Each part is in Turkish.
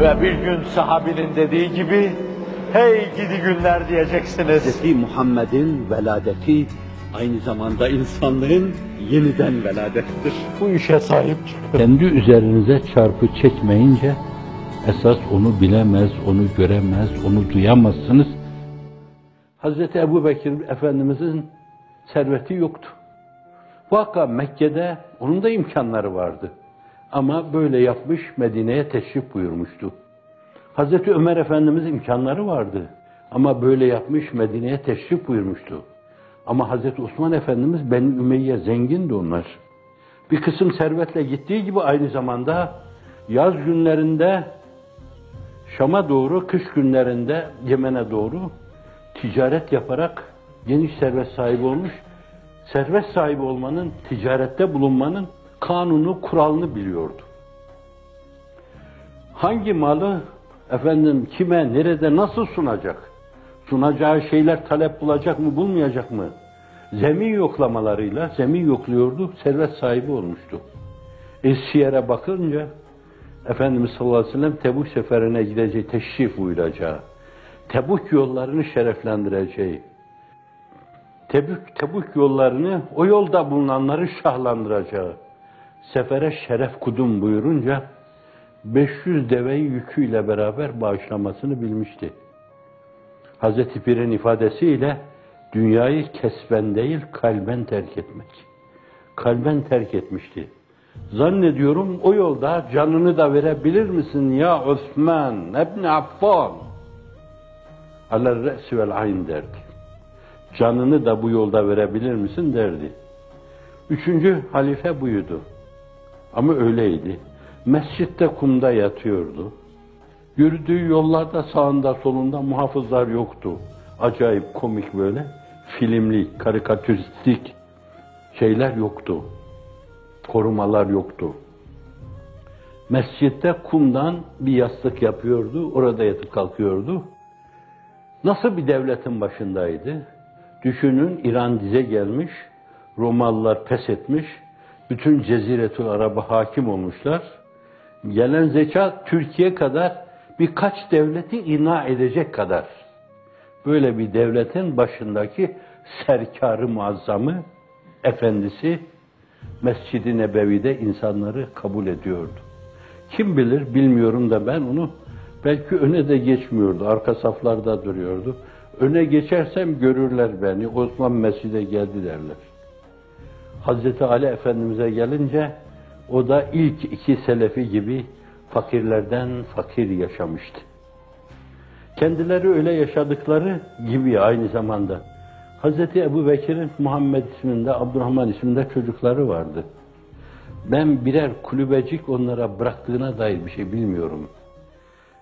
Ve bir gün sahabinin dediği gibi, hey gidi günler diyeceksiniz. Hz. Muhammed'in veladeti aynı zamanda insanlığın yeniden veladetidir. Bu işe sahip çıkın. Kendi üzerinize çarpı çekmeyince, esas onu bilemez, onu göremez, onu duyamazsınız. Hazreti Ebu Bekir Efendimizin serveti yoktu. Vaka Mekke'de onun da imkanları vardı. Ama böyle yapmış Medine'ye teşrif buyurmuştu. Hazreti Ömer Efendimiz imkanları vardı. Ama böyle yapmış Medine'ye teşrif buyurmuştu. Ama Hazreti Osman Efendimiz Ben Ümeyye zengindi onlar. Bir kısım servetle gittiği gibi aynı zamanda yaz günlerinde Şam'a doğru, kış günlerinde Yemen'e doğru ticaret yaparak geniş servet sahibi olmuş. Servet sahibi olmanın, ticarette bulunmanın kanunu, kuralını biliyordu. Hangi malı efendim kime, nerede, nasıl sunacak? Sunacağı şeyler talep bulacak mı, bulmayacak mı? Zemin yoklamalarıyla, zemin yokluyordu, servet sahibi olmuştu. Esiyer'e bakınca Efendimiz sallallahu aleyhi ve sellem Tebuk seferine gideceği, teşrif buyuracağı, Tebuk yollarını şereflendireceği, Tebük, Tebuk yollarını, o yolda bulunanları şahlandıracağı, sefere şeref kudum buyurunca 500 deveyi yüküyle beraber bağışlamasını bilmişti. Hazreti Pir'in ifadesiyle dünyayı kesben değil kalben terk etmek. Kalben terk etmişti. Zannediyorum o yolda canını da verebilir misin ya Osman ibn Affan? Alel re'si vel ayn derdi. Canını da bu yolda verebilir misin derdi. Üçüncü halife buydu. Ama öyleydi. Mescitte kumda yatıyordu. Yürüdüğü yollarda sağında solunda muhafızlar yoktu. Acayip komik böyle filmli, karikatüristik şeyler yoktu. Korumalar yoktu. Mescitte kumdan bir yastık yapıyordu, orada yatıp kalkıyordu. Nasıl bir devletin başındaydı? Düşünün İran dize gelmiş, Romalılar pes etmiş, bütün Ceziretül Arab'a hakim olmuşlar. Gelen zeka Türkiye kadar birkaç devleti ina edecek kadar. Böyle bir devletin başındaki serkarı muazzamı, efendisi Mescid-i Nebevi'de insanları kabul ediyordu. Kim bilir bilmiyorum da ben onu belki öne de geçmiyordu, arka saflarda duruyordu. Öne geçersem görürler beni, Osman Mescid'e geldi derler. Hazreti Ali Efendimiz'e gelince o da ilk iki selefi gibi fakirlerden fakir yaşamıştı. Kendileri öyle yaşadıkları gibi aynı zamanda Hazreti Ebu Bekir'in Muhammed isminde, Abdurrahman isminde çocukları vardı. Ben birer kulübecik onlara bıraktığına dair bir şey bilmiyorum.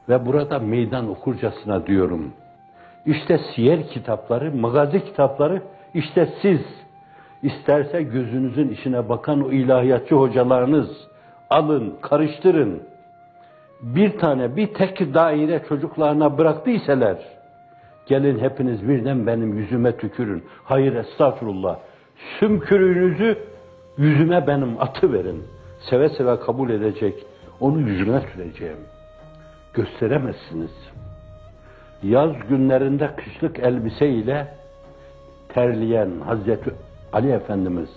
Ve burada meydan okurcasına diyorum. İşte siyer kitapları, magazi kitapları, işte siz, isterse gözünüzün içine bakan o ilahiyatçı hocalarınız, alın, karıştırın. Bir tane, bir tek daire çocuklarına bıraktıysalar, gelin hepiniz birden benim yüzüme tükürün. Hayır estağfurullah. Sümkürüğünüzü yüzüme benim atı verin. Seve seve kabul edecek. Onu yüzüne süreceğim. Gösteremezsiniz. Yaz günlerinde kışlık elbise ile terleyen Hazreti Ali Efendimiz,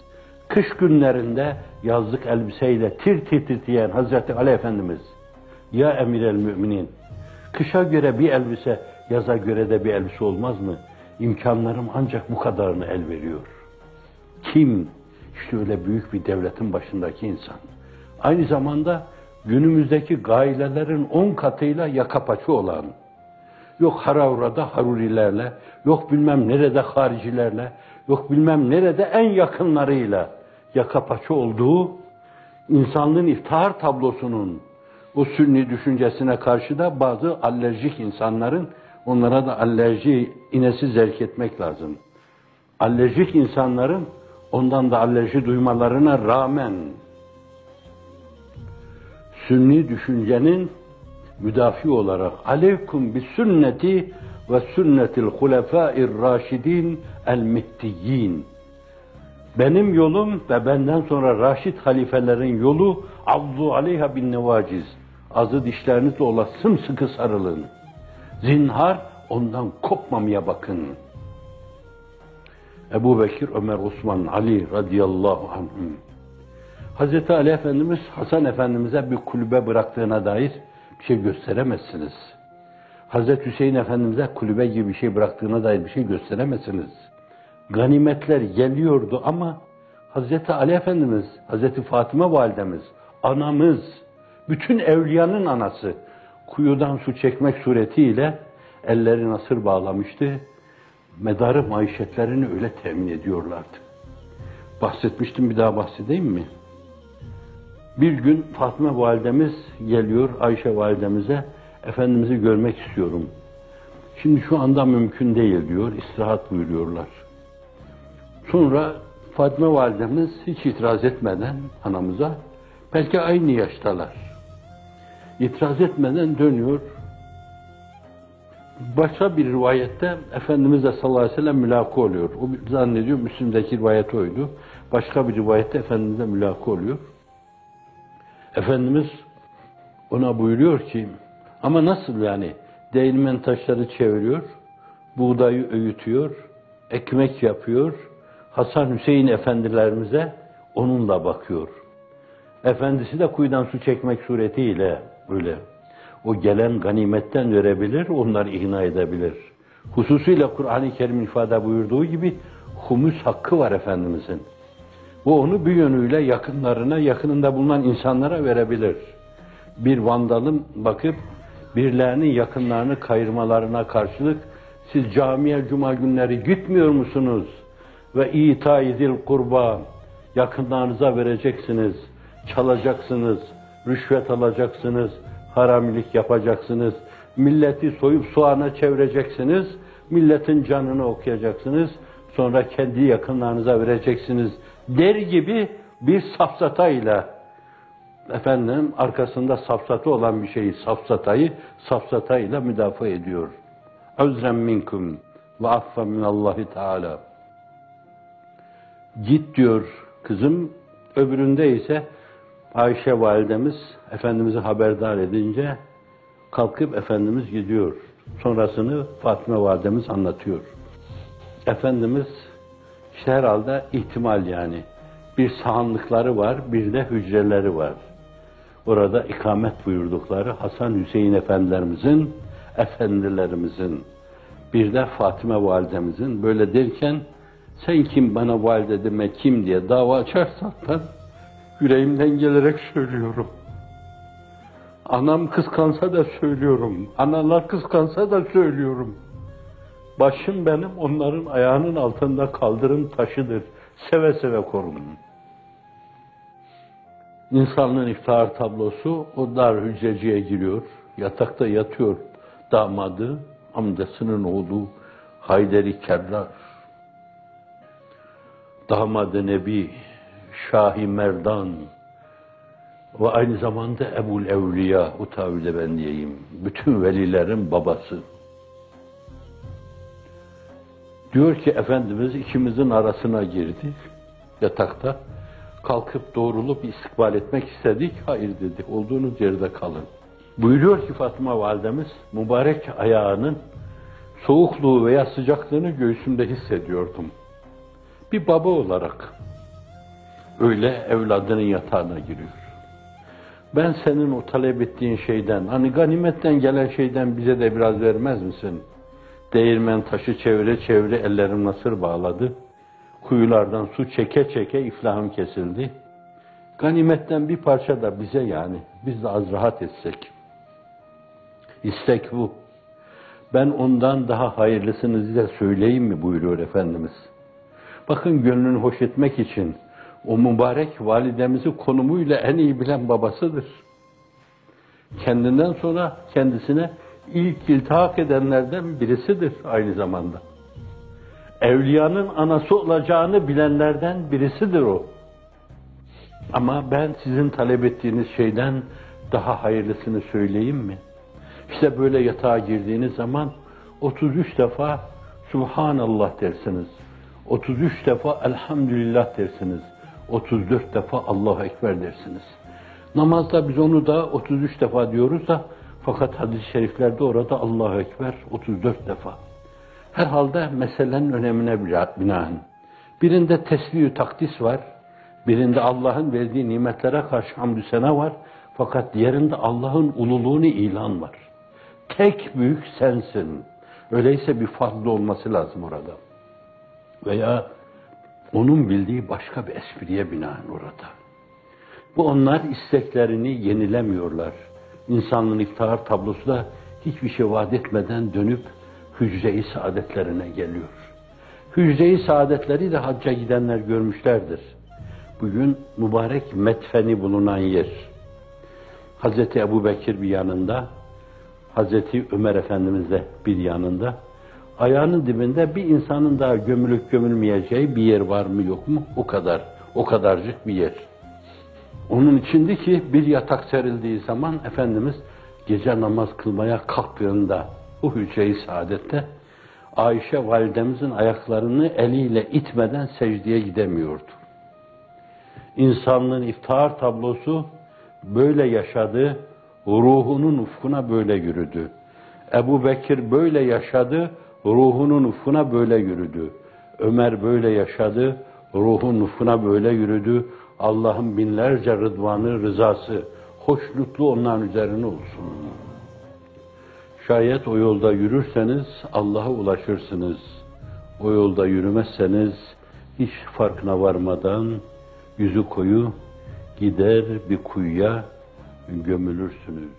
kış günlerinde yazlık elbiseyle tir tir titreyen Hazreti Ali Efendimiz, ya emir el müminin, kışa göre bir elbise, yaza göre de bir elbise olmaz mı? İmkanlarım ancak bu kadarını el veriyor. Kim? İşte öyle büyük bir devletin başındaki insan. Aynı zamanda günümüzdeki gailelerin on katıyla yaka paçı olan, yok Haravra'da Harurilerle, yok bilmem nerede haricilerle, yok bilmem nerede en yakınlarıyla yaka paçı olduğu, insanlığın iftihar tablosunun o sünni düşüncesine karşı da bazı alerjik insanların onlara da alerji inesi zerk etmek lazım. Alerjik insanların ondan da alerji duymalarına rağmen sünni düşüncenin müdafi olarak aleykum bi sünneti ve sünnetil hulefâir raşidin el mihdiyyin benim yolum ve benden sonra raşid halifelerin yolu avzu aleyha bin nevaciz azı dişlerinizle ola sımsıkı sarılın. Zinhar ondan kopmamaya bakın. Ebu Bekir, Ömer, Osman, Ali radıyallahu anhüm. Hazreti Ali Efendimiz Hasan Efendimiz'e bir kulübe bıraktığına dair bir şey gösteremezsiniz. Hazreti Hüseyin Efendimiz'e kulübe gibi bir şey bıraktığına dair bir şey gösteremezsiniz. Ganimetler geliyordu ama Hazreti Ali Efendimiz, Hazreti Fatıma Validemiz, anamız, bütün evliyanın anası kuyudan su çekmek suretiyle elleri nasır bağlamıştı. Medarı maişetlerini öyle temin ediyorlardı. Bahsetmiştim bir daha bahsedeyim mi? Bir gün Fatma validemiz geliyor Ayşe validemize, Efendimiz'i görmek istiyorum. Şimdi şu anda mümkün değil diyor, istirahat buyuruyorlar. Sonra Fatma validemiz hiç itiraz etmeden anamıza, belki aynı yaştalar. İtiraz etmeden dönüyor. Başka bir rivayette Efendimiz de sallallahu aleyhi ve sellem mülaka oluyor. O zannediyor Müslim'deki rivayet oydu. Başka bir rivayette Efendimiz'e mülaka oluyor. Efendimiz ona buyuruyor ki ama nasıl yani değirmen taşları çeviriyor, buğdayı öğütüyor, ekmek yapıyor, Hasan Hüseyin efendilerimize onunla bakıyor. Efendisi de kuyudan su çekmek suretiyle böyle o gelen ganimetten verebilir, onları ihna edebilir. Hususuyla Kur'an-ı Kerim ifade buyurduğu gibi humus hakkı var Efendimizin. Bu onu bir yönüyle yakınlarına, yakınında bulunan insanlara verebilir. Bir vandalın bakıp birilerinin yakınlarını kayırmalarına karşılık siz camiye cuma günleri gitmiyor musunuz? Ve ita idil kurba yakınlarınıza vereceksiniz, çalacaksınız, rüşvet alacaksınız, haramilik yapacaksınız, milleti soyup soğana çevireceksiniz, milletin canını okuyacaksınız, sonra kendi yakınlarınıza vereceksiniz der gibi bir safsatayla efendim arkasında safsatı olan bir şeyi safsatayı safsatayla müdafaa ediyor. Özrem minkum ve affa minallahi teala. Git diyor kızım. Öbüründe ise Ayşe validemiz Efendimiz'i haberdar edince kalkıp Efendimiz gidiyor. Sonrasını Fatıma validemiz anlatıyor. Efendimiz işte herhalde ihtimal yani bir sahanlıkları var, bir de hücreleri var. Orada ikamet buyurdukları Hasan Hüseyin efendilerimizin, efendilerimizin, bir de Fatime validemizin böyle derken sen kim bana valide deme kim diye dava açarsan ben yüreğimden gelerek söylüyorum. Anam kıskansa da söylüyorum. Analar kıskansa da söylüyorum. Başım benim onların ayağının altında kaldırım taşıdır. Seve seve korurum. İnsanlığın iftihar tablosu o dar hücreciye giriyor. Yatakta yatıyor damadı, amcasının oğlu Hayderi Kerrar. Damadı Nebi, Şahi Merdan ve aynı zamanda Ebul Evliya, o tavirde ben diyeyim. Bütün velilerin babası. Diyor ki Efendimiz ikimizin arasına girdi yatakta. Kalkıp doğrulup istikbal etmek istedik. Hayır dedi. Olduğunuz yerde kalın. Buyuruyor ki Fatıma validemiz mübarek ayağının soğukluğu veya sıcaklığını göğsümde hissediyordum. Bir baba olarak öyle evladının yatağına giriyor. Ben senin o talep ettiğin şeyden, hani ganimetten gelen şeyden bize de biraz vermez misin? Değirmen taşı çevire çevire ellerim nasır bağladı. Kuyulardan su çeke çeke iflahım kesildi. Ganimetten bir parça da bize yani, biz de az rahat etsek. İstek bu. Ben ondan daha hayırlısını size söyleyeyim mi buyuruyor Efendimiz. Bakın gönlünü hoş etmek için o mübarek validemizi konumuyla en iyi bilen babasıdır. Kendinden sonra kendisine ilk iltihak edenlerden birisidir aynı zamanda. Evliyanın anası olacağını bilenlerden birisidir o. Ama ben sizin talep ettiğiniz şeyden daha hayırlısını söyleyeyim mi? İşte böyle yatağa girdiğiniz zaman 33 defa Subhanallah dersiniz. 33 defa Elhamdülillah dersiniz. 34 defa Allahu Ekber dersiniz. Namazda biz onu da 33 defa diyoruz da fakat hadis-i şeriflerde orada Allahu Ekber 34 defa. Herhalde meselenin önemine binaen. Birinde tesbih takdis var, birinde Allah'ın verdiği nimetlere karşı hamdü sena var, fakat diğerinde Allah'ın ululuğunu ilan var. Tek büyük sensin. Öyleyse bir fazla olması lazım orada. Veya onun bildiği başka bir espriye binaen orada. Bu onlar isteklerini yenilemiyorlar. İnsanlığın iftihar tablosu da hiçbir şey vaat etmeden dönüp hücre-i saadetlerine geliyor. Hücre-i saadetleri de hacca gidenler görmüşlerdir. Bugün mübarek metfeni bulunan yer. Hazreti Ebu Bekir bir yanında, Hazreti Ömer Efendimiz de bir yanında. Ayağının dibinde bir insanın daha gömülüp gömülmeyeceği bir yer var mı yok mu? O kadar. O kadarcık bir yer. Onun içindi ki bir yatak serildiği zaman Efendimiz gece namaz kılmaya kalktığında bu hücre-i saadette Ayşe validemizin ayaklarını eliyle itmeden secdeye gidemiyordu. İnsanlığın iftihar tablosu böyle yaşadı, ruhunun ufkuna böyle yürüdü. Ebu Bekir böyle yaşadı, ruhunun ufkuna böyle yürüdü. Ömer böyle yaşadı, ruhun ufkuna böyle yürüdü. Allah'ın binlerce rıdvanı, rızası, hoşnutlu onların üzerine olsun. Şayet o yolda yürürseniz Allah'a ulaşırsınız. O yolda yürümezseniz hiç farkına varmadan yüzü koyu gider bir kuyuya gömülürsünüz.